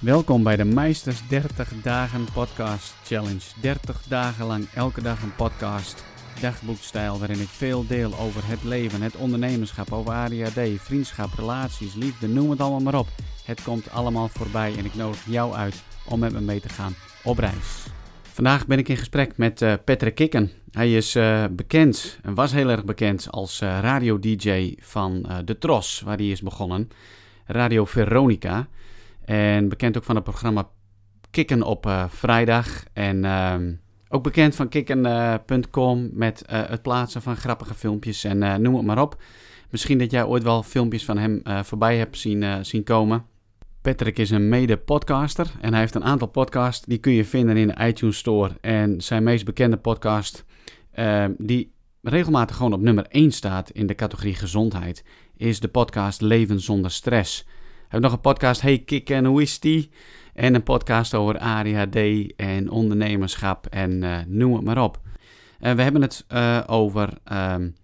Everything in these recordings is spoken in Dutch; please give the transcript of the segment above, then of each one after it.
Welkom bij de Meisters 30 Dagen Podcast Challenge. 30 dagen lang elke dag een podcast, dagboekstijl waarin ik veel deel over het leven, het ondernemerschap, over ADHD, vriendschap, relaties, liefde, noem het allemaal maar op. Het komt allemaal voorbij en ik nodig jou uit om met me mee te gaan op reis. Vandaag ben ik in gesprek met uh, Patrick Kikken. Hij is uh, bekend en was heel erg bekend als uh, radio-dj van De Tros, waar hij is begonnen. Radio Veronica. En bekend ook van het programma Kikken op vrijdag. En ehm, ook bekend van kikken.com met het plaatsen van grappige filmpjes en noem het maar op. Misschien dat jij ooit wel filmpjes van hem voorbij hebt zien, zien komen. Patrick is een mede-podcaster en hij heeft een aantal podcasts. Die kun je vinden in de iTunes Store. En zijn meest bekende podcast, die regelmatig gewoon op nummer 1 staat in de categorie gezondheid, is de podcast Leven zonder stress. Heeft nog een podcast, Hey Kik en hoe is die? En een podcast over ADHD en ondernemerschap en uh, noem het maar op. Uh, we hebben het uh, over um,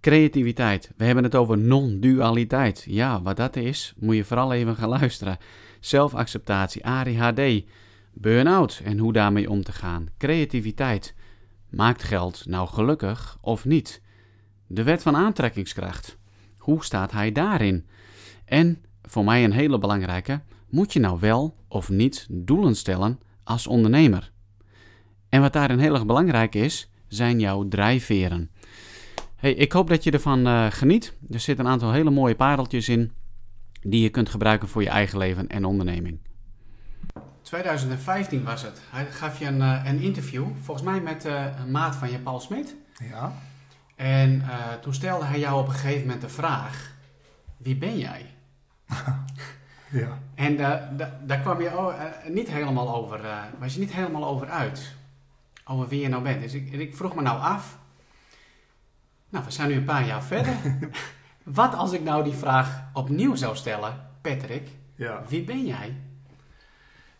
Creativiteit. We hebben het over non-dualiteit. Ja, wat dat is, moet je vooral even gaan luisteren. Zelfacceptatie, ADHD, burn-out en hoe daarmee om te gaan. Creativiteit. Maakt geld nou gelukkig of niet? De wet van aantrekkingskracht. Hoe staat hij daarin? En voor mij een hele belangrijke: moet je nou wel of niet doelen stellen als ondernemer? En wat daarin heel erg belangrijk is, zijn jouw drijfveren. Hey, ik hoop dat je ervan uh, geniet. Er zitten een aantal hele mooie pareltjes in die je kunt gebruiken voor je eigen leven en onderneming. 2015 was het. Hij gaf je een, uh, een interview, volgens mij met uh, een maat van je, Paul Smit. Ja. En toen stelde hij jou op een gegeven moment de vraag: Wie ben jij? ja. En daar kwam je oh, niet helemaal over, was je niet helemaal over uit. Over wie je nou bent. Dus ik, ik vroeg me nou af nou, we zijn nu een paar jaar verder. Wat als ik nou die vraag opnieuw zou stellen, Patrick, ja. wie ben jij?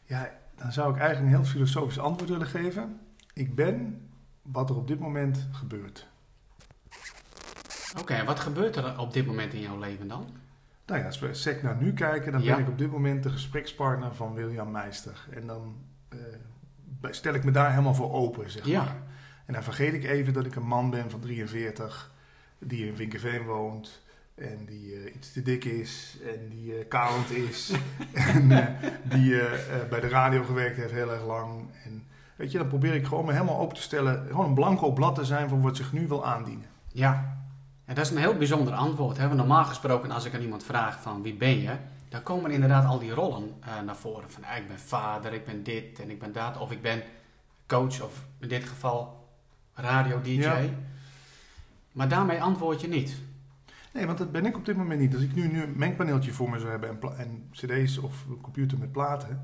Ja, dan zou ik eigenlijk een heel filosofisch antwoord willen geven. Ik ben wat er op dit moment gebeurt. Oké, okay, wat gebeurt er op dit moment in jouw leven dan? Nou ja, als we sec naar nu kijken, dan ben ik op dit moment de gesprekspartner van William Meister. En dan eh, stel ik me daar helemaal voor open, zeg Ja. maar. En dan vergeet ik even dat ik een man ben van 43, die in Vinkenveen woont. En die eh, iets te dik is. En die eh kalend is. en die bij de radio gewerkt heeft heel erg lang. En weet je, dan probeer ik gewoon me helemaal open te stellen. Gewoon een blanco blad te zijn van wat zich nu wil aandienen. Ja. En dat is een heel bijzonder antwoord. Hè? Want normaal gesproken, als ik aan iemand vraag van wie ben je, dan komen inderdaad al die rollen eh, naar voren. Van ik ben vader, ik ben dit en ik ben dat. Of ik ben coach, of in dit geval radio-dj. Ja. Maar daarmee antwoord je niet. Nee, want dat ben ik op dit moment niet. Als ik nu, nu een mengpaneeltje voor me zou hebben en, en cd's of een computer met platen,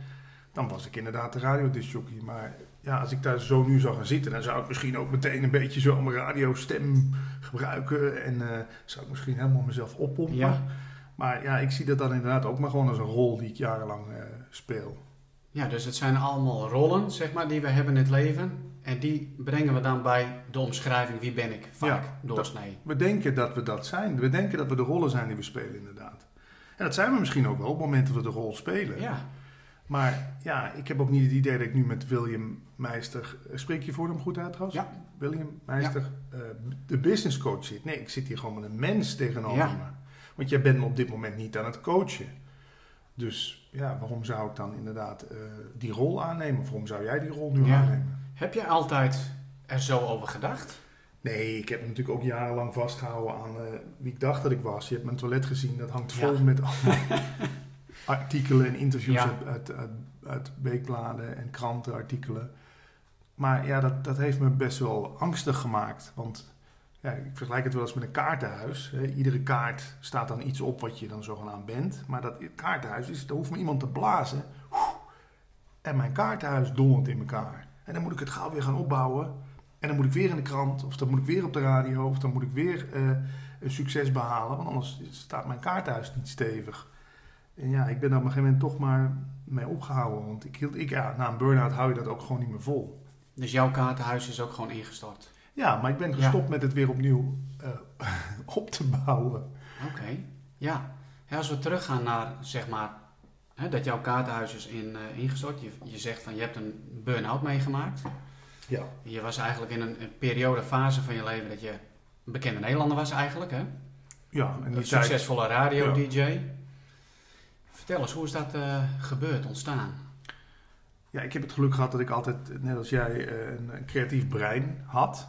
dan was ik inderdaad de radiodiscjockey. Maar ja, als ik daar zo nu zou gaan zitten, dan zou ik misschien ook meteen een beetje zo mijn radiostem gebruiken. En eh, zou ik misschien helemaal mezelf oppompen. Ja. Maar ja, ik zie dat dan inderdaad ook maar gewoon als een rol die ik jarenlang eh, speel. Ja, dus het zijn allemaal rollen, zeg maar, die we hebben in het leven. En die brengen we dan bij de omschrijving wie ben ik vaak Ja, doorsnee. We denken dat we dat zijn. We denken dat we de rollen zijn die we spelen, inderdaad. En dat zijn we misschien ook wel op het moment dat we de rol spelen. Ja, Maar ja, ik heb ook niet het idee dat ik nu met William Meister... eh, Spreek je voor hem goed uit trouwens? Ja. William Meister, eh, de business coach zit. Nee, ik zit hier gewoon met een mens tegenover Ja. me. Want jij bent me op dit moment niet aan het coachen. Dus ja, waarom zou ik dan inderdaad eh, die rol aannemen? Of waarom zou jij die rol nu Ja. aannemen? heb jij altijd er zo over gedacht? Nee, ik heb natuurlijk ook jarenlang vastgehouden aan wie ik dacht dat ik was. Je hebt mijn toilet gezien, dat hangt vol met allemaal artikelen en interviews Ja. uit, uit, uit, uit weekbladen en krantenartikelen. Maar ja, dat, dat heeft me best wel angstig gemaakt. Want ja, ik vergelijk het wel eens met een kaartenhuis. Hè. Iedere kaart staat dan iets op wat je dan zogenaamd bent. Maar dat kaartenhuis, is, daar hoeft maar iemand te blazen. En mijn kaartenhuis dondert in elkaar. En dan moet ik het gauw weer gaan opbouwen. En dan moet ik weer in de krant, of dan moet ik weer op de radio, of dan moet ik weer eh, een succes behalen. Want anders staat mijn kaartenhuis niet stevig. En ja, ik ben daar op een gegeven moment toch maar mee opgehouden. Want ik hield, ik, ja, na een burn-out hou je dat ook gewoon niet meer vol. Dus jouw kaartenhuis is ook gewoon ingestort. Ja, maar ik ben gestopt met het weer opnieuw eh, op te bouwen. Oké, ja. Ja, Als we teruggaan naar, zeg maar, hè, dat jouw kaartenhuis is in, eh, ingestort. Je, je zegt van je hebt een burn-out meegemaakt. Ja. Je was eigenlijk in een, een periode, fase van je leven dat je een bekende Nederlander was eigenlijk. Hè? Ja, en Een die tijd, succesvolle radio-dj. Vertel eens, hoe is dat eh, gebeurd, ontstaan? ja, ik heb het geluk gehad dat ik altijd, net als jij, eh, een, een creatief brein had.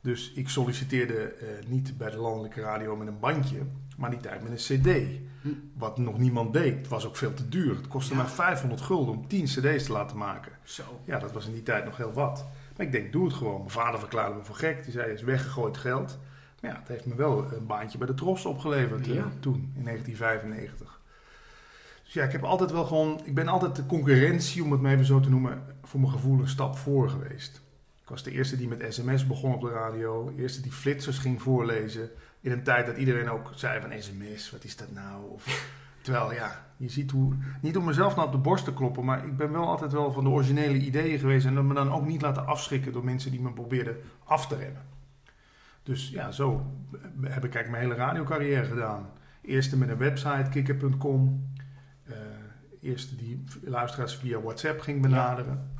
Dus ik solliciteerde eh, niet bij de landelijke radio met een bandje, maar die tijd met een cd. Hm. Wat nog niemand deed. Het was ook veel te duur. Het kostte Ja. mij 500 gulden om 10 cd's te laten maken. Zo. Ja, dat was in die tijd nog heel wat. Maar ik denk, doe het gewoon. Mijn vader verklaarde me voor gek. Die zei, is weggegooid geld. Maar ja, het heeft me wel een baantje bij de Tros opgeleverd toen, in 1995. Dus ja, ik heb altijd wel gewoon... Ik ben altijd de concurrentie, om het maar even zo te noemen, voor mijn gevoel een stap voor geweest. Ik was de eerste die met sms begon op de radio. De eerste die flitsers ging voorlezen. In een tijd dat iedereen ook zei van sms, wat is dat nou? Of, terwijl ja, je ziet hoe... Niet om mezelf nou op de borst te kloppen, maar ik ben wel altijd wel van de originele ideeën geweest. En me dan ook niet laten afschrikken door mensen die me probeerden af te remmen. Dus ja, zo heb ik eigenlijk mijn hele radiocarrière gedaan. Eerste met een website, kikker.com. Eerste die luisteraars via WhatsApp ging benaderen.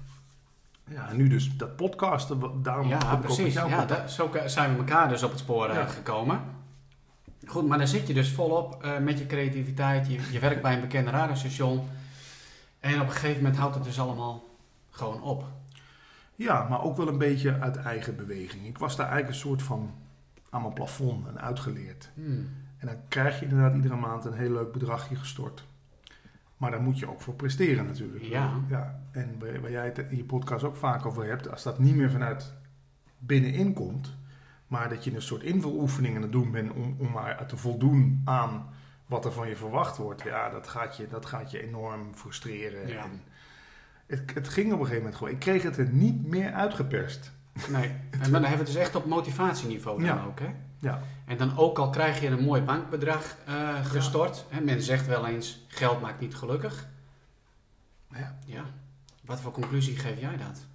Ja, en nu dus dat podcasten. Daarom Ja, precies. jou Ja, zo zijn we elkaar dus op het spoor eh, Ja. gekomen. Goed, maar dan zit je dus volop eh, met je creativiteit. Je, je werkt bij een bekende radiostation. En op een gegeven moment houdt het dus allemaal gewoon op. Ja, maar ook wel een beetje uit eigen beweging. Ik was daar eigenlijk een soort van aan mijn plafond en uitgeleerd. Hmm. En dan krijg je inderdaad iedere maand een heel leuk bedragje gestort. Maar daar moet je ook voor presteren natuurlijk. Ja. ja. En waar jij het in je podcast ook vaak over hebt, als dat niet meer vanuit binnenin komt, maar dat je een soort invuloefening aan het doen bent om, om maar te voldoen aan wat er van je verwacht wordt, ja, dat gaat je, dat gaat je enorm frustreren. Ja. En het, het ging op een gegeven moment gewoon. Ik kreeg het er niet meer uitgeperst. Nee. En dan hebben we het dus echt op motivatieniveau dan Ja. ook, hè? Ja. En dan ook al krijg je een mooi bankbedrag eh, gestort. Hè, men zegt wel eens, geld maakt niet gelukkig. Ja. Ja. Wat voor conclusie geef jij dat?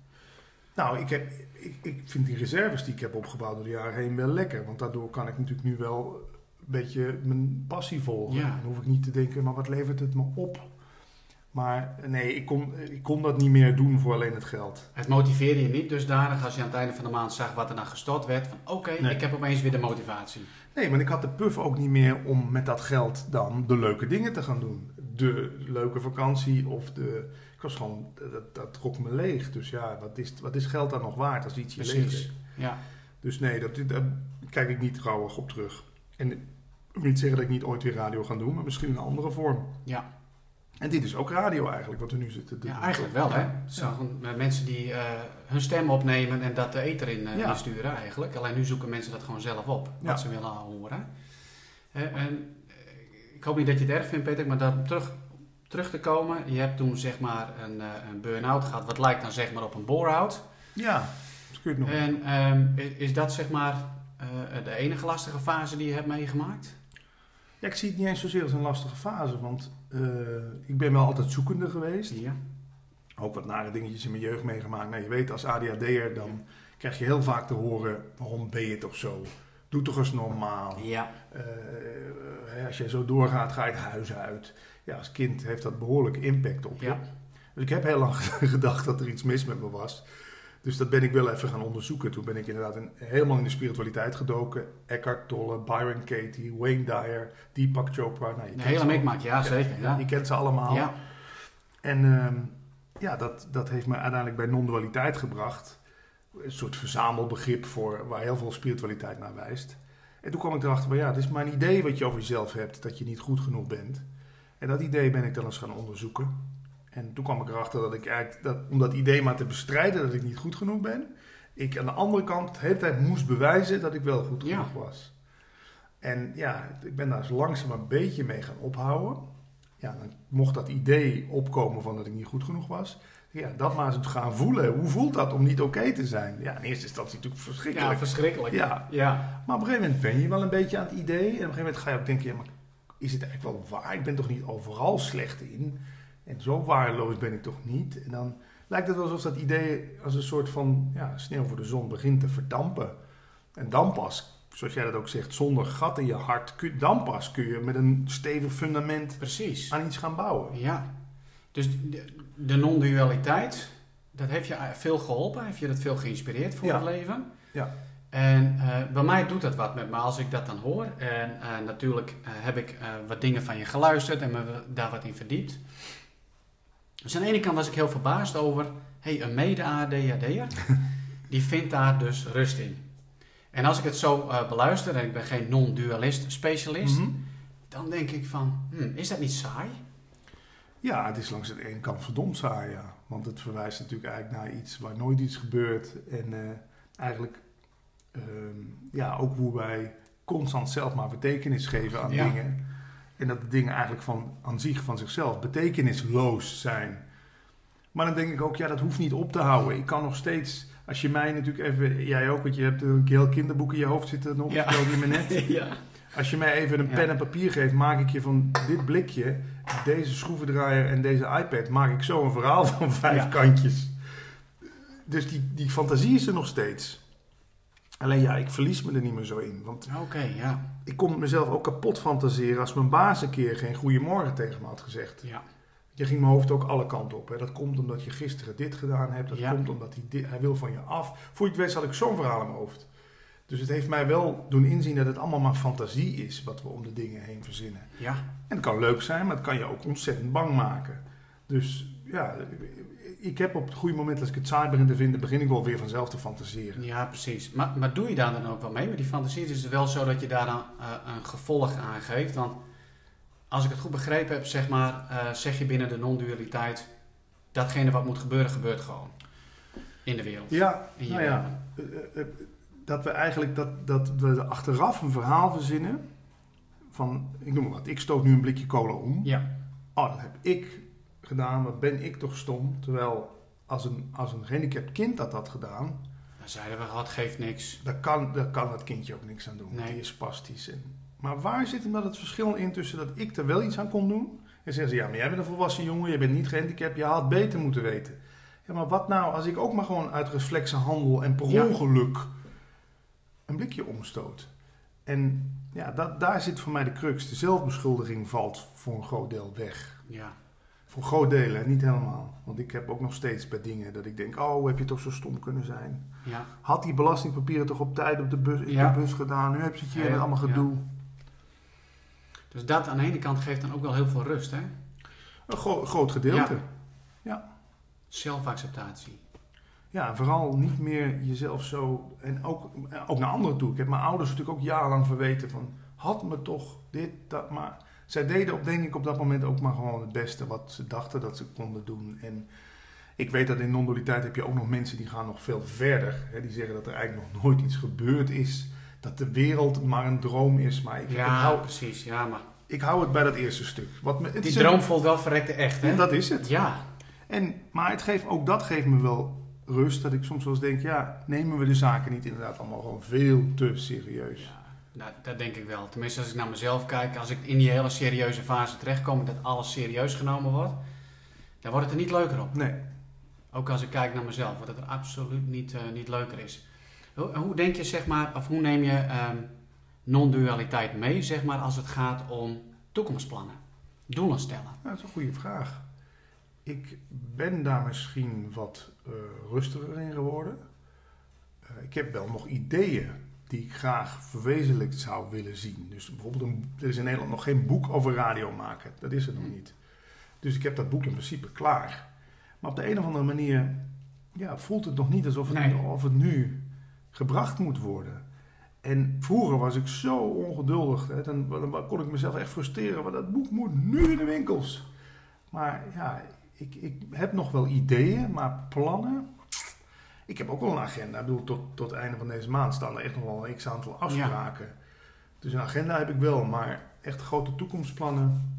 Nou, ik, heb, ik, ik vind die reserves die ik heb opgebouwd door de jaren heen wel lekker. Want daardoor kan ik natuurlijk nu wel een beetje mijn passie volgen. Ja. En hoef ik niet te denken, maar wat levert het me op? Maar nee, ik kon, ik kon dat niet meer doen voor alleen het geld. Het motiveerde je niet dusdanig als je aan het einde van de maand zag wat er dan gestort werd. Van oké, Nee. ik heb opeens weer de motivatie. Nee, maar ik had de puff ook niet meer om met dat geld dan de leuke dingen te gaan doen. De leuke vakantie of de... Ik was gewoon... Dat, dat trok me leeg. Dus ja, wat is, wat is geld dan nog waard als iets je leeg Precies. trekt? Ja. Dus nee, dat, daar kijk ik niet rouwig op terug. En ik wil niet zeggen dat ik niet ooit weer radio ga doen, maar misschien in een andere vorm. Ja. En dit is ook radio eigenlijk, wat we nu zitten te doen. ja, eigenlijk wel hè. Ja. Eh, mensen die eh, hun stem opnemen en dat de ether in, eh, Ja. insturen eigenlijk. Alleen nu zoeken mensen dat gewoon zelf op, wat Ja. ze willen horen. En ik hoop niet dat je het erg vindt Peter, maar daar terug, terug te komen. Je hebt toen zeg maar een, eh, een burn-out gehad, wat lijkt dan zeg maar op een bore-out. Ja, dat kun je het nog. En ehm, is, dat zeg maar eh, de enige lastige fase die je hebt meegemaakt? Ja, ik zie het niet eens zozeer als een lastige fase, want ik ben wel altijd zoekende geweest. Ja. Ook wat nare dingetjes in mijn jeugd meegemaakt. Nou, je weet, als ADHD'er dan krijg je heel vaak te horen, waarom ben je toch zo? Doe toch eens normaal. Ja. Eh, als je zo doorgaat, ga je het huis uit. Ja, als kind heeft dat behoorlijk impact op je. Dus ik heb heel lang gedacht dat er iets mis met me was. Dus dat ben ik wel even gaan onderzoeken. Toen ben ik inderdaad in- helemaal in de spiritualiteit gedoken. Eckhart Tolle, Byron Katie, Wayne Dyer, Deepak Chopra. Nou, je De hele mikmak, ja zeker. Ja. Je kent ze allemaal. Ja. En ehm, ja, dat, dat heeft me uiteindelijk bij non-dualiteit gebracht. Een soort verzamelbegrip voor, waar heel veel spiritualiteit naar wijst. En toen kwam ik erachter van ja, het is maar een idee wat je over jezelf hebt, dat je niet goed genoeg bent. En dat idee ben ik dan eens gaan onderzoeken. En toen kwam ik erachter dat ik eigenlijk, dat, om dat idee maar te bestrijden dat ik niet goed genoeg ben, ik aan de andere kant de hele tijd moest bewijzen dat ik wel goed Ja. genoeg was. En ja, ik ben daar eens langzaam een beetje mee gaan ophouden. Ja, dan mocht dat idee opkomen van dat ik niet goed genoeg was. Ja, dat maar eens gaan voelen. Hoe voelt dat om niet oké te zijn? Ja, in eerste instantie natuurlijk verschrikkelijk. Ja, verschrikkelijk. Ja. ja. Maar op een gegeven moment ben je wel een beetje aan het idee. En op een gegeven moment ga je ook denken, ja, maar is het eigenlijk wel waar? Ik ben toch niet overal slecht in? En zo waardeloos ben ik toch niet? En dan lijkt het wel alsof dat idee als een soort van ja, sneeuw voor de zon begint te verdampen. En dan pas, zoals jij dat ook zegt, zonder gat in je hart, kun, dan pas kun je met een stevig fundament Precies. aan iets gaan bouwen. Ja. Dus de, de non-dualiteit, dat heeft je veel geholpen? Heeft je dat veel geïnspireerd voor Ja. het leven? Ja. En eh, bij mij doet dat wat met me als ik dat dan hoor. En eh, natuurlijk eh, heb ik eh, wat dingen van je geluisterd en me daar wat in verdiept. Dus aan de ene kant was ik heel verbaasd over... hey, een mede-ADHD'er, die vindt daar dus rust in. En als ik het zo eh, beluister, en ik ben geen non-dualist specialist... Mhm. dan denk ik van, hm, is dat niet saai? Ja, het is langs de ene kant verdomd saai, ja. Want het verwijst natuurlijk eigenlijk naar iets waar nooit iets gebeurt. En eh, eigenlijk, ehm, ja, ook hoe wij constant zelf maar betekenis geven aan Ja. dingen. En dat de dingen eigenlijk van, aan zich, van zichzelf, betekenisloos zijn. Maar dan denk ik ook, ja, dat hoeft niet op te houden. Ik kan nog steeds, als je mij natuurlijk even, jij ook, want je hebt een heel kinderboek in je hoofd zitten nog, Ja. je me net. ja. Als je mij even een Ja. pen en papier geeft, maak ik je van dit blikje, deze schroevendraaier en deze iPad, maak ik zo een verhaal van vijf Ja. kantjes. Dus die, die fantasie is er nog steeds. Alleen ja, ik verlies me er niet meer zo in. Want ja. ik kon mezelf ook kapot fantaseren als mijn baas een keer geen goeiemorgen tegen me had gezegd. ja. Je ging mijn hoofd ook alle kanten op. Hè. Dat komt omdat je gisteren dit gedaan hebt. Dat Ja. komt omdat hij, dit, hij wil van je af. Voor je het weet had ik zo'n verhaal in mijn hoofd. Dus het heeft mij wel doen inzien dat het allemaal maar fantasie is wat we om de dingen heen verzinnen. Ja, En het kan leuk zijn, maar het kan je ook ontzettend bang maken. Dus ja, ik heb op het goede moment als ik het saai begin te vinden, begin ik wel weer vanzelf te fantaseren. ja, precies. Maar, maar doe je daar dan ook wel mee met die fantasie? Is het wel zo dat je daar dan eh, een gevolg aan geeft? Want als ik het goed begrepen heb, zeg maar, eh, zeg je binnen de non-dualiteit... datgene wat moet gebeuren, gebeurt gewoon. In de wereld. Ja, In nou ja, eh, dat we eigenlijk dat, dat we achteraf een verhaal verzinnen van, ik noem maar wat, ik stoot nu een blikje cola om. Ja, Oh, dat heb ik gedaan, wat ben ik toch stom. Terwijl als een, als een gehandicapt kind dat had gedaan, dan zeiden we, het geeft niks. daar kan, daar kan dat kindje ook niks aan doen. Nee. Die is spastisch. En, maar waar zit hem dan het verschil in tussen dat ik er wel iets aan kon doen? En zeggen ze, ja, maar jij bent een volwassen jongen, je bent niet gehandicapt, je had beter moeten weten. Ja, maar wat nou als ik ook maar gewoon uit reflexe handel en per Ja. ongeluk een blikje omstoot? En ja, dat, daar zit voor mij de crux. De zelfbeschuldiging valt voor een groot deel weg. Ja, Voor groot deel, hè, niet helemaal. Want ik heb ook nog steeds bij dingen dat ik denk, oh, heb je toch zo stom kunnen zijn? ja. Had die belastingpapieren toch op tijd op de bus, in Ja. de bus gedaan? Nu heb je het hier Ja, met allemaal ja. gedoe. Dus dat aan de ene kant geeft dan ook wel heel veel rust, hè? Een gro- groot gedeelte. Zelfacceptatie. Ja, en vooral niet meer jezelf zo... En ook, ook naar anderen toe. Ik heb mijn ouders natuurlijk ook jarenlang verweten van... Had me toch dit, dat, maar... Zij deden op, denk ik op dat moment ook maar gewoon het beste wat ze dachten dat ze konden doen. En ik weet dat in non-dualiteit heb je ook nog mensen die gaan nog veel verder. Hè, die zeggen dat er eigenlijk nog nooit iets gebeurd is. Dat de wereld maar een droom is. Maar ik, hou, precies. Ja, maar ik hou het bij dat eerste stuk. Wat me, die droom voelt wel verrekte echt, hè? En dat is het. Ja, En, maar het geeft, ook dat geeft me wel rust. Dat ik soms wel eens denk, ja, nemen we de zaken niet inderdaad allemaal gewoon veel te serieus. Ja, nou, dat denk ik wel. Tenminste, als ik naar mezelf kijk, als ik in die hele serieuze fase terechtkom, dat alles serieus genomen wordt, dan wordt het er niet leuker op. Nee. Ook als ik kijk naar mezelf, wat het er absoluut niet, eh, niet leuker is. Hoe, hoe denk je, zeg maar, of hoe neem je ehm, non-dualiteit mee, zeg maar, als het gaat om toekomstplannen, doelen stellen? Nou, dat is een goede vraag. Ik ben daar misschien wat eh, rustiger in geworden. Eh, ik heb wel nog ideeën die ik graag verwezenlijkt zou willen zien. Dus bijvoorbeeld, een, er is in Nederland nog geen boek over radio maken. Dat is er nog niet. Dus ik heb dat boek in principe klaar. Maar op de een of andere manier ja, voelt het nog niet alsof het, Nee. of het nu gebracht moet worden. En vroeger was ik zo ongeduldig. Hè, dan, dan kon ik mezelf echt frustreren. Maar dat boek moet nu in de winkels. Maar ja, ik, ik heb nog wel ideeën, maar plannen. Ik heb ook wel een agenda. Ik bedoel, tot, tot het einde van deze maand staan er echt nog wel een x-aantal afspraken. Dus een agenda heb ik wel, maar echt grote toekomstplannen.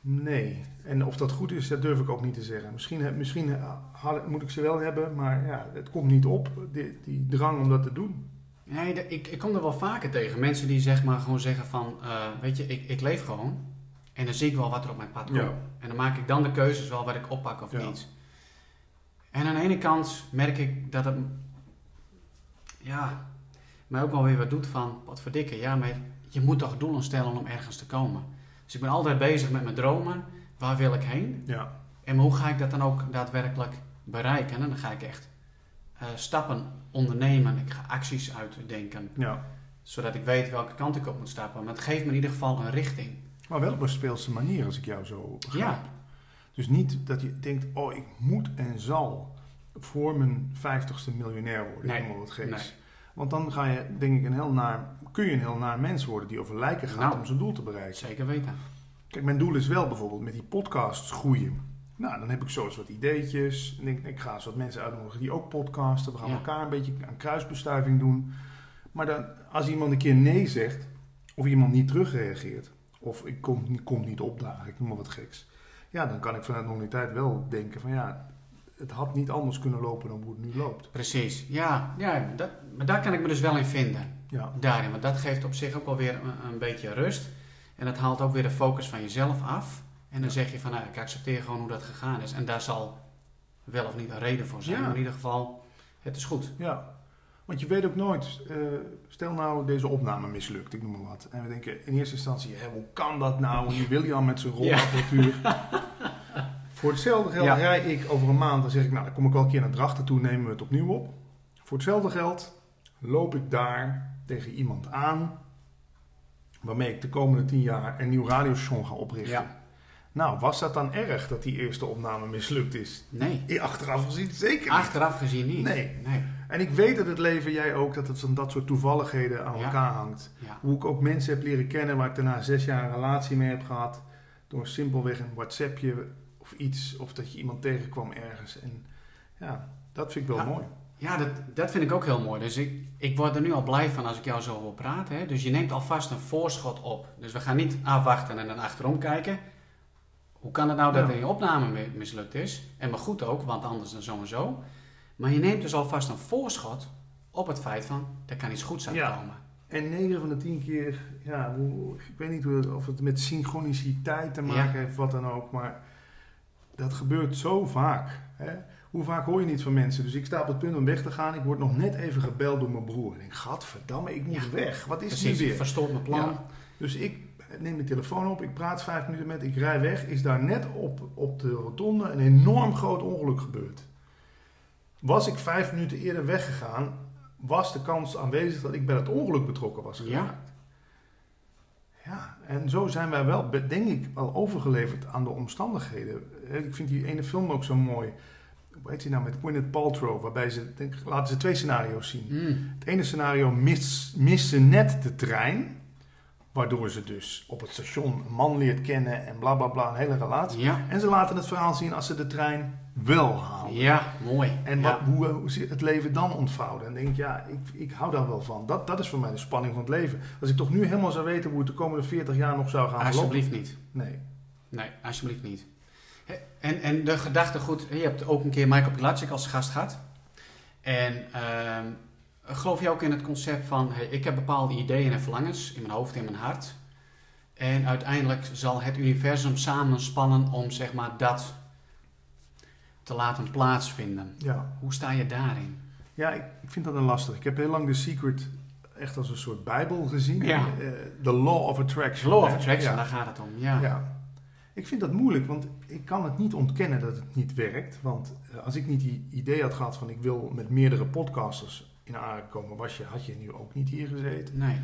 Nee. En of dat goed is, dat durf ik ook niet te zeggen. Misschien, misschien had- moet ik ze wel hebben, maar ja, het komt niet op, die, die drang om dat te doen. Nee, de- ik, ik kom er wel vaker tegen. Mensen die zeg maar gewoon zeggen van, eh, weet je, ik, ik leef gewoon. En dan zie ik wel wat er op mijn pad komt. Ja. En dan maak ik dan de keuzes wel wat ik oppak of Ja. niet. En aan de ene kant merk ik dat het, ja, mij ook wel weer wat doet van, wat verdikken. Ja, maar je moet toch doelen stellen om ergens te komen. Dus ik ben altijd bezig met mijn dromen. waar wil ik heen? Ja. En hoe ga ik dat dan ook daadwerkelijk bereiken? En dan ga ik echt eh, stappen ondernemen. Ik ga acties uitdenken. ja. Zodat ik weet welke kant ik op moet stappen. Maar het geeft me in ieder geval een richting. Maar wel op een speelse manier, als ik jou zo begrijp. Ja. Dus niet dat je denkt, oh, ik moet en zal voor mijn vijftigste miljonair worden. Nee, Helemaal wat geeks. nee. Want dan ga je, denk ik, een heel naar, kun je een heel naar mens worden die over lijken gaat Nou. om zijn doel te bereiken. Zeker weten. Kijk, mijn doel is wel bijvoorbeeld met die podcasts groeien. Nou, dan heb ik zo eens wat ideetjes. En denk, ik ga eens wat mensen uitnodigen die ook podcasten. We gaan Ja. elkaar een beetje aan kruisbestuiving doen. Maar dan, als iemand een keer nee zegt, of iemand niet terugreageert, of ik kom, niet- kom niet opdagen, ik noem maar wat geks. Ja, dan kan ik vanuit normaliteit wel denken van ja, het had niet anders kunnen lopen dan hoe het nu loopt. Precies. Ja, ja dat, maar daar kan ik me dus wel in vinden. Ja, Daarin. Want dat geeft op zich ook wel weer een, een beetje rust. En dat haalt ook weer de focus van jezelf af. En dan Ja. zeg je van, nou, ik accepteer gewoon hoe dat gegaan is. En daar zal wel of niet een reden voor zijn. Ja. Maar in ieder geval, het is goed. ja. Want je weet ook nooit, eh, stel nou deze opname mislukt, ik noem maar wat. En we denken in eerste instantie, hè, hoe kan dat nou? En William met zijn rolapparatuur. Voor hetzelfde geld Ja. rij ik over een maand, dan zeg ik, nou dan kom ik wel een keer naar Drachten toe, nemen we het opnieuw op. Voor hetzelfde geld loop ik daar tegen iemand aan, waarmee ik de komende tien jaar een nieuw radiostation ga oprichten. Ja. Nou, was dat dan erg dat die eerste opname mislukt is? Nee. Achteraf gezien zeker niet. Achteraf gezien niet. Nee. Nee. En ik weet dat het leven, jij ook, dat het van dat soort toevalligheden aan Ja. elkaar hangt. Ja. Hoe ik ook mensen heb leren kennen waar ik daarna zes jaar een relatie mee heb gehad. Door simpelweg een WhatsAppje of iets. Of dat je iemand tegenkwam ergens. En ja, dat vind ik wel Ja. mooi. Ja, dat, dat vind ik ook heel mooi. Dus ik, ik word er nu al blij van als ik jou zo hoor praten. Hè? Dus je neemt alvast een voorschot op. Dus we gaan niet afwachten en dan achterom kijken. Hoe kan het nou dat Ja. er een opname mi- mislukt is? En maar goed ook, want anders dan zo en zo. Maar je neemt dus alvast een voorschot op het feit van, er kan iets goeds Ja. uitkomen. En 9 van de 10 keer, ja, hoe, ik weet niet hoe, of het met synchroniciteit te maken Ja. heeft, wat dan ook. Maar dat gebeurt zo vaak. Hè? Hoe vaak hoor je niet van mensen? Dus ik sta op het punt om weg te gaan. Ik word nog net even gebeld door mijn broer. Ik denk, gadverdamme, ik moet Ja. weg. Wat is Precies, nu weer? verstoort mijn plan. Ja. Dus ik neem de telefoon op, ik praat vijf minuten met, ik rij weg. Is daar net op, op de rotonde een enorm groot ongeluk gebeurd. Was ik vijf minuten eerder weggegaan, was de kans aanwezig dat ik bij dat ongeluk betrokken was geraakt. Ja, en zo zijn wij wel, denk ik, wel overgeleverd aan de omstandigheden. Ik vind die ene film ook zo mooi. Hoe heet die nou met Gwyneth Paltrow? Waarbij ze, denk, laten ze twee scenario's zien. Mm. Het ene scenario mist, mist ze net de trein. Waardoor ze dus op het station een man leert kennen en bla bla bla, een hele relatie. Ja. En ze laten het verhaal zien als ze de trein wel halen. ja, mooi. En ja. wat, hoe, hoe zit het leven dan ontvouwen? En denk ik, ja, ik, ik hou daar wel van. Dat, dat is voor mij de spanning van het leven. Als ik toch nu helemaal zou weten hoe het de komende 40 jaar nog zou gaan. Alsjeblieft niet. Nee. Nee, alsjeblieft niet. En, en de gedachte, goed, je hebt ook een keer Michael Pilatschik als gast gehad. En ehm, geloof je ook in het concept van, hey, ik heb bepaalde ideeën en verlangens in mijn hoofd en mijn hart. En uiteindelijk zal het universum samenspannen om zeg maar dat te laten plaatsvinden. Ja, Hoe sta je daarin? ja ik, vind dat een lastig. Ik heb heel lang The Secret echt als een soort bijbel gezien. Ja. Eh, the Law of Attraction. Law of? Attraction, Ja. daar gaat het om. Ja. Ja. Ik vind dat moeilijk, want ik kan het niet ontkennen dat het niet werkt. Want eh, als ik niet die idee had gehad van ik wil met meerdere podcasters in aanraking komen, was je, had je nu ook niet hier gezeten. Nee.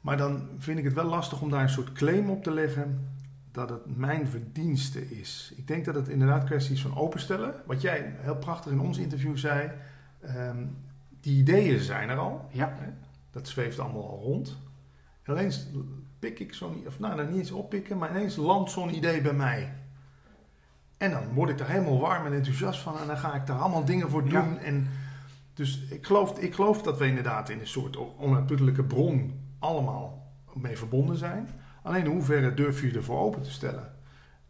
Maar dan vind ik het wel lastig om daar een soort claim op te leggen dat het mijn verdienste is. Ik denk dat het inderdaad kwestie is van openstellen. Wat jij heel prachtig in ons interview zei, ehm, die ideeën zijn er al. Ja. Dat zweeft allemaal al rond. En alleen pik ik zo'n, of nou, nou niet eens oppikken, maar ineens landt zo'n idee bij mij. En dan word ik er helemaal warm en enthousiast van en dan ga ik daar allemaal dingen voor doen. Ja. En dus ik geloof, ik geloof dat we inderdaad in een soort onuitputtelijke bron allemaal mee verbonden zijn. Alleen in hoeverre durf je ervoor open te stellen?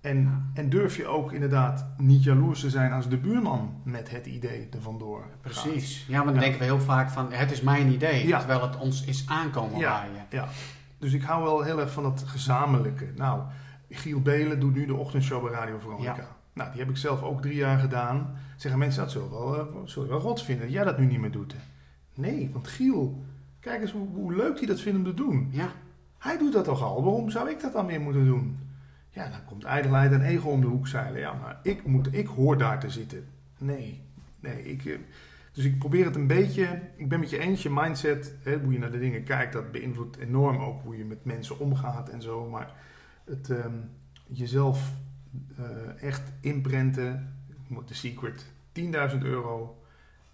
En, en durf je ook inderdaad niet jaloers te zijn als de buurman met het idee er vandoor gaat? Precies. Ja, want dan Ja. denken we heel vaak van, het is mijn idee. Ja. Terwijl het ons is aankomen Ja. waaien. Ja, dus ik hou wel heel erg van dat gezamenlijke. Nou, Giel Belen doet nu de ochtendshow bij Radio Veronica. Nou, die heb ik zelf ook drie jaar gedaan. Zeggen mensen, dat zullen wel, uh, zullen wel rot vinden dat jij dat nu niet meer doet. Nee, want Giel, kijk eens hoe, hoe leuk hij dat vindt om te doen. Ja. Hij doet dat toch al, waarom zou ik dat dan weer moeten doen? Ja, dan komt ijdelheid en ego om de hoek zeilen. Ja, maar ik, moet, ik hoor daar te zitten. Nee, nee. Ik, eh, dus ik probeer het een beetje. Ik ben met je eens, je mindset, hè, hoe je naar de dingen kijkt, dat beïnvloedt enorm ook hoe je met mensen omgaat en zo. Maar het ehm, jezelf eh, echt inprenten, de secret, 10.000 euro.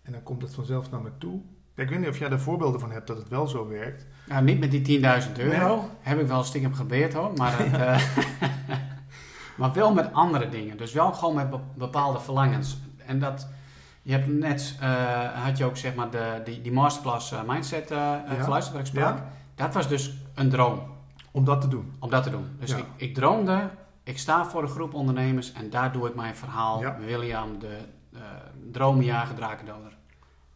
En dan komt het vanzelf naar me toe. ik weet niet of jij daar voorbeelden van hebt dat het wel zo werkt. Nou, niet met die 10.000 euro. Heb ik wel stiekem gebeurd hoor. Maar, eh, maar wel met andere dingen. Dus wel gewoon met bepaalde verlangens. En dat, je hebt net, uh, had je ook zeg maar de, die, die masterclass uh, mindset ja. geluisterd waar ik sprak. Ja. Dat was dus een droom. Om dat te doen? Om dat te doen. Dus ik, ik droomde, ik sta voor een groep ondernemers en daar doe ik mijn verhaal. William, de uh, dromenjager, drakendoder.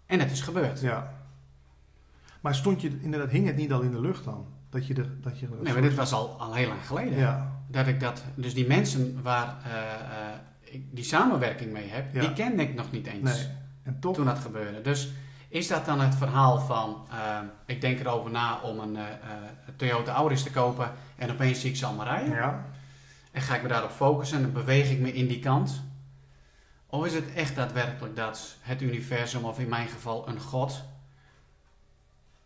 En het is gebeurd. Ja. Maar stond je, inderdaad, hing het niet al in de lucht dan? Dat je dat je nee, maar dit was al, al heel lang geleden. Ja. Dat ik dat, dus die mensen waar uh, uh, ik die samenwerking mee heb, die kende ik nog niet eens. Nee. En toch? Toen dat gebeurde. Dus is dat dan het verhaal van, uh, ik denk erover na om een Toyota Auris te kopen en opeens zie ik ze allemaal rijden? Ja. En ga ik me daarop focussen en dan beweeg ik me in die kant? Of is het echt daadwerkelijk dat het universum, of in mijn geval een God,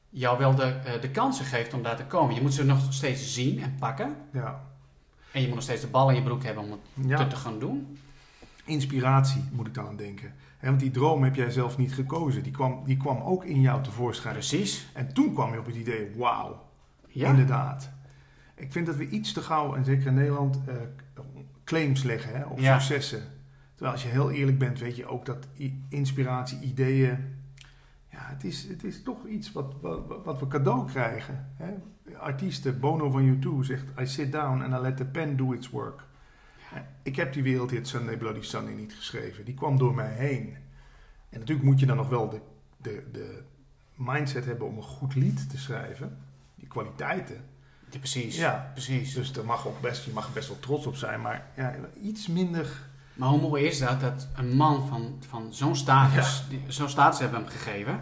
jou wel de, uh, de kansen geeft om daar te komen. Je moet ze nog steeds zien en pakken. Ja. En je moet nog steeds de bal in je broek hebben om het te, gaan doen. Inspiratie moet ik dan aan denken. want die droom heb jij zelf niet gekozen. Die kwam, die kwam ook in jou tevoorschijn. Precies. En toen kwam je op het idee, wauw, ja. inderdaad. Ik vind dat we iets te gauw, en zeker in Nederland, uh, claims leggen hè, op successen. Terwijl als je heel eerlijk bent, weet je ook dat inspiratie, ideeën het is, het is toch iets wat, wat, wat we cadeau krijgen. Hè? Artiesten, Bono van U2 zegt: I sit down and I let the pen do its work. Ik heb die wereldhit Sunday Bloody Sunday niet geschreven. Die kwam door mij heen. En natuurlijk moet je dan nog wel de, de, de mindset hebben om een goed lied te schrijven. Die kwaliteiten. Ja, precies. Ja, precies. Dus daar mag ook best, je mag er best wel trots op zijn. Maar ja, iets minder... Maar hoe mooi is dat, dat een man van, van zo'n status, zo'n status hebben hem gegeven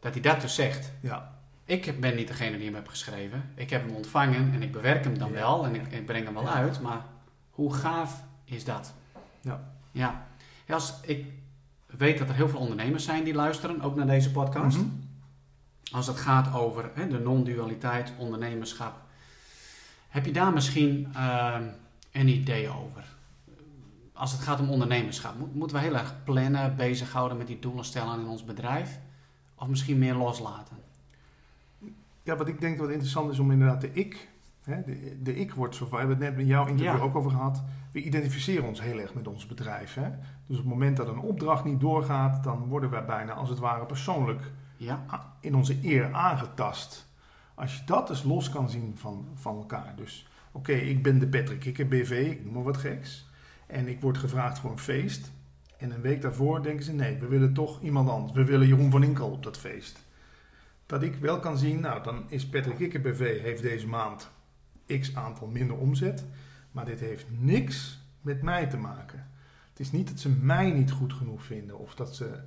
dat hij dat dus zegt. Ja. Ik ben niet degene die hem heb geschreven. Ik heb hem ontvangen en ik bewerk hem dan wel en ik, ik, breng hem wel uit. Maar hoe gaaf is dat? Ja. Ja. Als ik weet dat er heel veel ondernemers zijn die luisteren, ook naar deze podcast. Mhm. Als het gaat over hè, de non-dualiteit, ondernemerschap. Heb je daar misschien uh, een idee over? Als het gaat om ondernemerschap, moeten we heel erg plannen, bezighouden met die doelen stellen in ons bedrijf? Of misschien meer loslaten? Ja, wat ik denk wat interessant is om inderdaad de ik. Hè, de, de ik wordt zo. We hebben het net met jouw interview ook over gehad. We identificeren ons heel erg met ons bedrijf. Hè? Dus op het moment dat een opdracht niet doorgaat, dan worden wij bijna als het ware persoonlijk ja. in onze eer aangetast. Als je dat dus los kan zien van, van elkaar. Dus oké, ik ben de Patrick ik BV, ik noem maar wat geks. En ik word gevraagd voor een feest. En een week daarvoor denken ze: nee, we willen toch iemand anders. We willen Jeroen van Inkel op dat feest. Dat ik wel kan zien, nou dan is Patrick Ikke BV heeft deze maand x aantal minder omzet. Maar dit heeft niks met mij te maken. Het is niet dat ze mij niet goed genoeg vinden. Of dat, ze,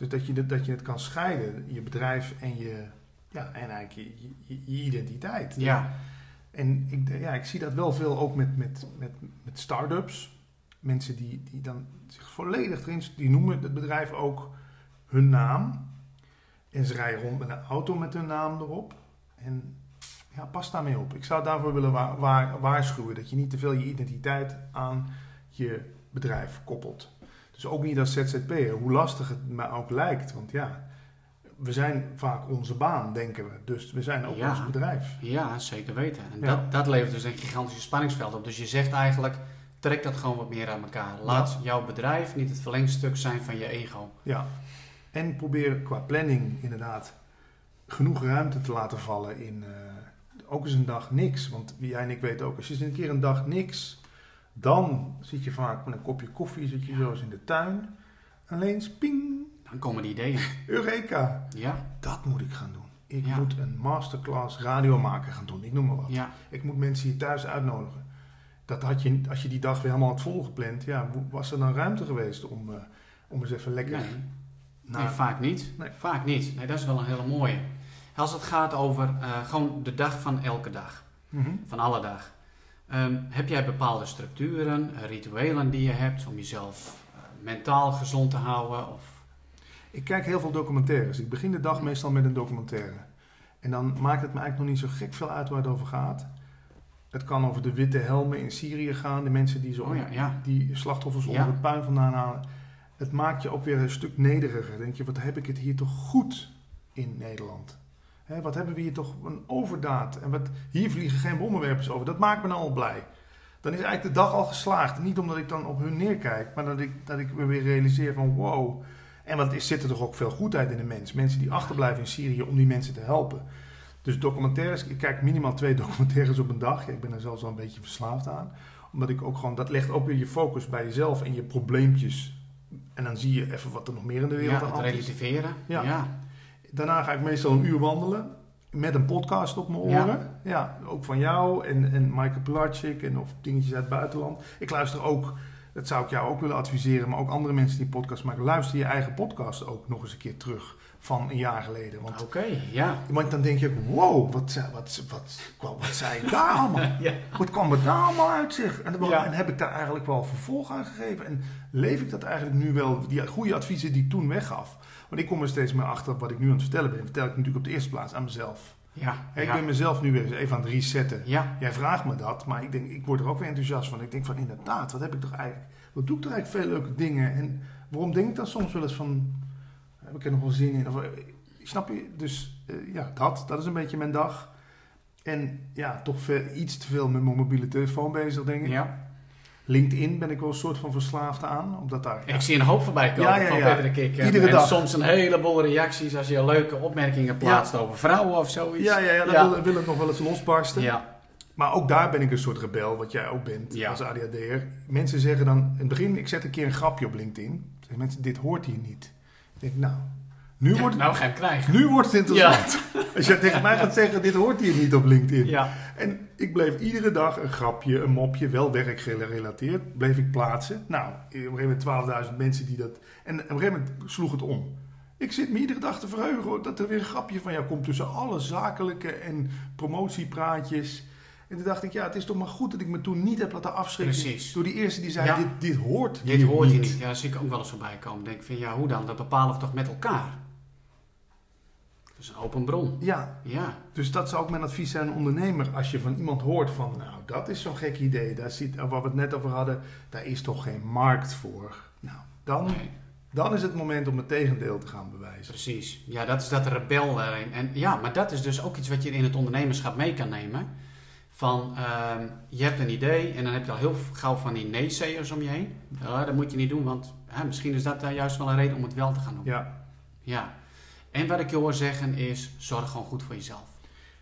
dus dat, je, dat je het kan scheiden, je bedrijf en je, ja, en eigenlijk je, je, identiteit. Ja. En ik, ja, ik zie dat wel veel ook met, met, met, met start-ups mensen die, die dan zich volledig erin... Die noemen het bedrijf ook hun naam. En ze rijden rond met een auto met hun naam erop. En ja, pas daarmee op. Ik zou daarvoor willen waarschuwen. Dat je niet te veel je identiteit aan je bedrijf koppelt. Dus ook niet als ZZP'er, hoe lastig het me ook lijkt. Want ja, we zijn vaak onze baan, denken we. Dus we zijn ook ons bedrijf. Ja, zeker weten. En dat, dat levert dus een gigantische spanningsveld op. Dus je zegt eigenlijk trek dat gewoon wat meer aan elkaar. Laat jouw bedrijf niet het verlengstuk zijn van je ego. Ja, en probeer qua planning inderdaad genoeg ruimte te laten vallen in uh, ook eens een dag niks. Want jij en ik weten ook, als je eens een keer een dag niks, dan zit je vaak met een kopje koffie, zit je zo eens in de tuin. Alleen ping. Dan komen die ideeën. Eureka. Ja. Dat moet ik gaan doen. Ik moet een masterclass radio maken gaan doen. Ik noem maar wat. Ja. Ik moet mensen hier thuis uitnodigen dat had je, als je die dag weer helemaal had volgepland, ja, was er dan ruimte geweest om, uh, om eens even lekker... Nee, nee vaak niet. Nee. Vaak niet. Nee, dat is wel een hele mooie. Als het gaat over uh, gewoon de dag van elke dag, mm -hmm. van alle dag. Ehm, heb jij bepaalde structuren, eh, rituelen die je hebt om jezelf eh, mentaal gezond te houden? Of... Ik kijk heel veel documentaires. Ik begin de dag meestal met een documentaire. En dan maakt het me eigenlijk nog niet zo gek veel uit waar het over gaat. Het kan over de witte helmen in Syrië gaan, de mensen die, zo, Oh ja, ja. die slachtoffers Ja. onder het puin vandaan halen. Het maakt je ook weer een stuk nederiger. Denk je, wat heb ik het hier toch goed in Nederland? Hè, wat hebben we hier toch een overdaad? En wat, hier vliegen geen bommenwerpers over. Dat maakt me nou al blij. Dan is eigenlijk de dag al geslaagd. Niet omdat ik dan op hun neerkijk, maar dat ik, dat ik me weer realiseer van wow. En wat is, zit er toch ook veel goedheid in de mens. Mensen die achterblijven in Syrië om die mensen te helpen. Dus documentaires, ik kijk minimaal twee documentaires op een dag. Ja, ik ben er zelfs wel een beetje verslaafd aan. Omdat ik ook gewoon, dat legt ook weer je focus bij jezelf en je probleempjes. En dan zie je even wat er nog meer in de wereld Ja, aan is. relativeren. Ja. ja. Daarna ga ik meestal een uur wandelen. Met een podcast op mijn oren. Ja, ook van jou en, en Michael Pilarczyk en of dingetjes uit het buitenland. Ik luister ook, dat zou ik jou ook willen adviseren, maar ook andere mensen die podcast maken. Luister je eigen podcast ook nog eens een keer terug van een jaar geleden. Want, Oké, ja. want dan denk je ook, wow, wat, zei- wat, wat, wat, wat zei ik daar allemaal? ja. Wat kwam er daar allemaal uit zich? En, Ja. en heb ik daar eigenlijk wel vervolg aan gegeven? En leef ik dat eigenlijk nu wel, die goede adviezen die ik toen weggaf? Want ik kom er steeds meer achter wat ik nu aan het vertellen ben. Vertel ik natuurlijk op de eerste plaats aan mezelf. Ja, Ik ja. ben mezelf nu weer eens even aan het resetten. ja. Jij vraagt me dat, maar ik, denk, ik word er ook weer enthousiast van. Ik denk van inderdaad, wat heb ik toch eigenlijk... Wat doe ik toch eigenlijk veel leuke dingen? En waarom denk ik dan soms wel eens van... Heb ik er nog wel zin in? Of, eh, snap je? Dus eh, ja, dat. Dat is een beetje mijn dag. En ja, toch veel, iets te veel met mijn mobiele telefoon bezig, denk ik. ja. LinkedIn ben ik wel een soort van verslaafd aan. Omdat daar... Ik zie een hoop voorbij komen Ja, ja, van. Patrick ik. En, Iedere en dag. soms een heleboel reacties als je leuke opmerkingen plaatst over vrouwen of zoiets. ja, ja, ja, dan. Wil, wil het nog wel eens losbarsten. Ja, Maar ook daar ben ik een soort rebel, wat jij ook bent als ADHD'er. Mensen zeggen dan, in het begin, ik zet een keer een grapje op LinkedIn. Mensen, dit hoort hier niet. Ik denk, nou, nu, wordt, het, nou ga hem krijgen. nu wordt het interessant. Als jij tegen mij gaat zeggen, dit hoort hier niet op LinkedIn. Ja, En ik bleef iedere dag een grapje, een mopje, wel werkgerelateerd, bleef ik plaatsen. Nou, op een gegeven moment 12.000 mensen die dat... En op een gegeven moment sloeg het om. Ik zit me iedere dag te verheugen dat er weer een grapje van jou komt tussen alle zakelijke en promotiepraatjes. En toen dacht ik, ja, het is toch maar goed dat ik me toen niet heb laten afschrikken. Precies. Door die eerste die zei, Ja. dit, dit hoort dit hier hoort je niet. niet. Ja, zie ik ook wel eens voorbij komen. denk ik van, ja, hoe dan? Dat bepalen we toch met elkaar? Dat is een open bron. Ja, Ja, dus dat zou ook mijn advies zijn aan een ondernemer. Als je van iemand hoort van, nou, dat is zo'n gek idee. Daar zit, waar we het net over hadden, daar is toch geen markt voor. Nou, dan, nee, dan is het moment om het tegendeel te gaan bewijzen. precies. Ja, dat is dat rebel daarin. En ja, maar dat is dus ook iets wat je in het ondernemerschap mee kan nemen. Van, ehm, je hebt een idee en dan heb je al heel gauw van die nee-sayers om je heen. Dat moet je niet doen, want misschien is dat daar juist wel een reden om het wel te gaan doen. Ja, Ja. En wat ik je hoor zeggen is, zorg gewoon goed voor jezelf.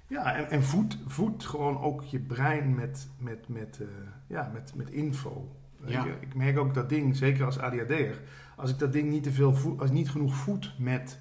ja en, en voed, voed gewoon ook je brein met, met, met, eh, ja, met, met info. Ja. Ik, ik merk ook dat ding, zeker als ADHD'er, als ik dat ding niet, te veel voed, als niet genoeg voed met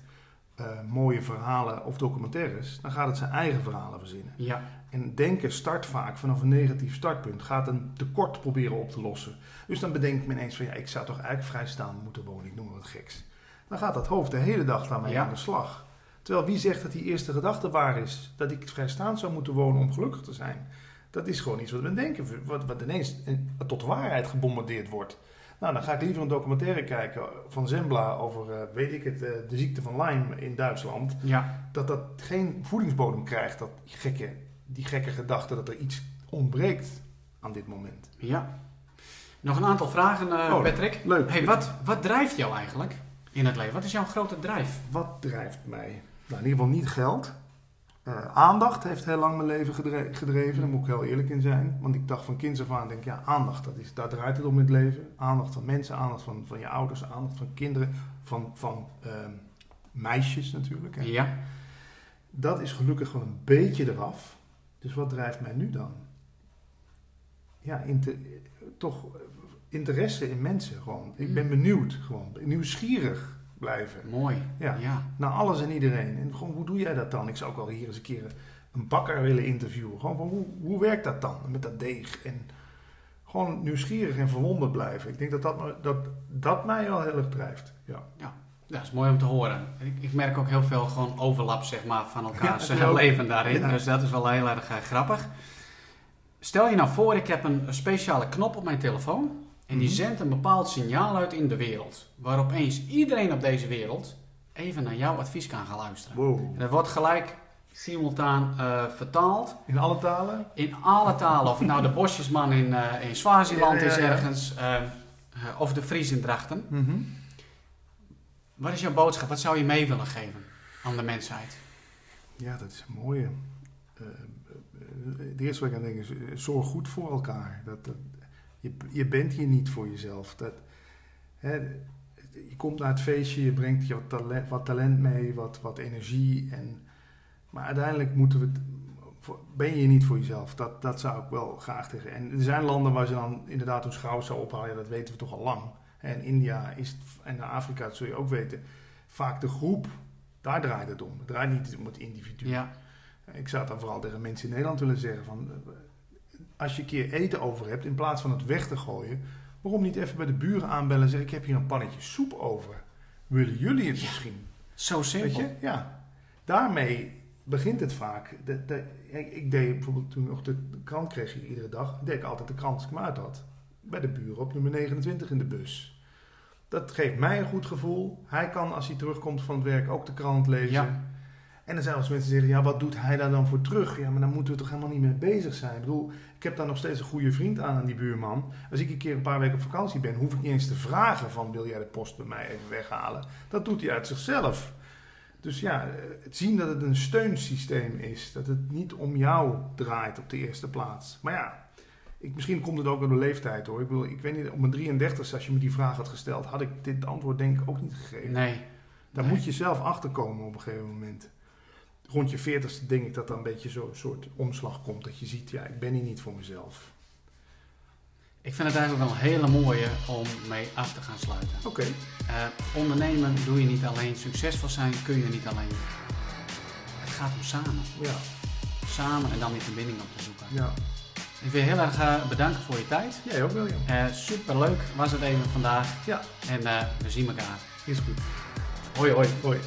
eh, mooie verhalen of documentaires, dan gaat het zijn eigen verhalen verzinnen. Ja, En denken start vaak vanaf een negatief startpunt. Gaat een tekort proberen op te lossen. Dus dan bedenkt men ineens van ja, ik zou toch eigenlijk vrijstaan moeten wonen. Ik noem maar wat geks. Dan gaat dat hoofd de hele dag daarmee Ja. aan de slag. Terwijl wie zegt dat die eerste gedachte waar is? Dat ik vrijstaand zou moeten wonen om gelukkig te zijn. Dat is gewoon iets wat men denken. Wat, wat ineens in- tot waarheid gebombardeerd wordt. Nou, dan ga ik liever een documentaire kijken van Zembla over, eh, weet ik het, eh, de ziekte van Lyme in Duitsland ja, dat dat geen voedingsbodem krijgt, dat gekke, die gekke gedachte dat er iets ontbreekt aan dit moment. ja. Nog een aantal vragen, eh, Oh, Patrick. Leuk. Hey, wat, wat drijft jou eigenlijk in het leven? Wat is jouw grote drijf? Wat drijft mij? Nou, in ieder geval niet geld. Eh, aandacht heeft heel lang mijn leven gedre- gedreven, daar moet ik heel eerlijk in zijn. Want ik dacht van kinds af aan, denk ik, ja, aandacht, dat is, daar draait het om in het leven. Aandacht van mensen, aandacht van, van je ouders, aandacht van kinderen, van, van ehm, meisjes natuurlijk. Hè. Ja, Dat is gelukkig wel een beetje eraf. Dus wat drijft mij nu dan? Ja, inter- toch eh, interesse in mensen gewoon. Ik ben Mm. benieuwd gewoon. Nieuwsgierig blijven. mooi. Ja. ja. Naar alles en iedereen. En gewoon, hoe doe jij dat dan? Ik zou ook wel hier eens een keer een bakker willen interviewen. Gewoon van, hoe, hoe werkt dat dan met dat deeg? En gewoon nieuwsgierig en verwonderd blijven. Ik denk dat dat, dat, dat mij wel heel erg drijft. Ja. Dat is mooi om te horen. Ik, ik merk ook heel veel gewoon overlap zeg maar, van elkaars Ja, eh, ook. leven daarin. Ja. Dus dat is wel heel erg eh, grappig. Stel je nou voor, ik heb een speciale knop op mijn telefoon. En die Mhm. zendt een bepaald signaal uit in de wereld. Waar opeens iedereen op deze wereld even naar jouw advies kan gaan luisteren. Wow. En dat wordt gelijk simultaan eh, vertaald In alle talen? in alle talen. Of het nou de bosjesman in, eh in Swaziland Ja, ja, is ergens. eh, of de Fries in Drachten. Mhm. Wat is jouw boodschap? Wat zou je mee willen geven aan de mensheid? Ja, dat is een mooie. Het eerste wat ik aan denk is, zorg goed voor elkaar. Dat, dat, je, je bent hier niet voor jezelf. Dat, hè, je komt naar het feestje, je brengt je wat talent, wat talent mee, wat, wat energie. En, maar uiteindelijk moeten we ben je hier niet voor jezelf. Dat, dat zou ik wel graag tegen. En er zijn landen waar ze dan inderdaad hun schouders zou ophalen. Ja, dat weten we toch al lang. En India is, en Afrika, dat zul je ook weten, vaak de groep. Daar draait het om. Het draait niet om het individu. Ja, Ik zou het dan vooral tegen mensen in Nederland willen zeggen: van, als je een keer eten over hebt, in plaats van het weg te gooien, waarom niet even bij de buren aanbellen en zeggen: Ik heb hier een pannetje soep over. Willen jullie het misschien? zo Weet simpel. je? Ja. Daarmee begint het vaak. De, de, ik, deed bijvoorbeeld toen nog de krant kreeg je iedere dag, deed ik altijd de krant als ik hem uit had. Bij de buren op nummer 29 in de bus. Dat geeft mij een goed gevoel. Hij kan als hij terugkomt van het werk ook de krant lezen. Ja. En dan zijn wel eens mensen die zeggen, ja, wat doet hij daar dan voor terug? Ja, maar dan moeten we toch helemaal niet mee bezig zijn. Ik bedoel, ik heb daar nog steeds een goede vriend aan, aan die buurman. Als ik een keer een paar weken op vakantie ben, hoef ik niet eens te vragen van, wil jij de post bij mij even weghalen? Dat doet hij uit zichzelf. Dus ja, het zien dat het een steunsysteem is. Dat het niet om jou draait op de eerste plaats. Maar ja, ik, misschien komt het ook door de leeftijd hoor. Ik, bedoel, ik weet niet, op mijn 33 als je me die vraag had gesteld, had ik dit antwoord denk ik ook niet gegeven. Nee. Daar Nee. moet je zelf achter komen op een gegeven moment. Rond je 40ste denk ik dat er een beetje zo'n soort omslag komt. Dat je ziet, ja, ik ben hier niet voor mezelf. Ik vind het eigenlijk wel een hele mooie om mee af te gaan sluiten. Oké, Eh, ondernemen doe je niet alleen. Succesvol zijn kun je niet alleen. Het gaat om samen. ja, Samen en dan die verbinding op te zoeken. ja. Ik wil je heel erg eh, bedanken voor je tijd. Jij ook William. Eh Super leuk was het even vandaag. Ja. En we zien elkaar. Is goed. Hoi hoi. Hoi.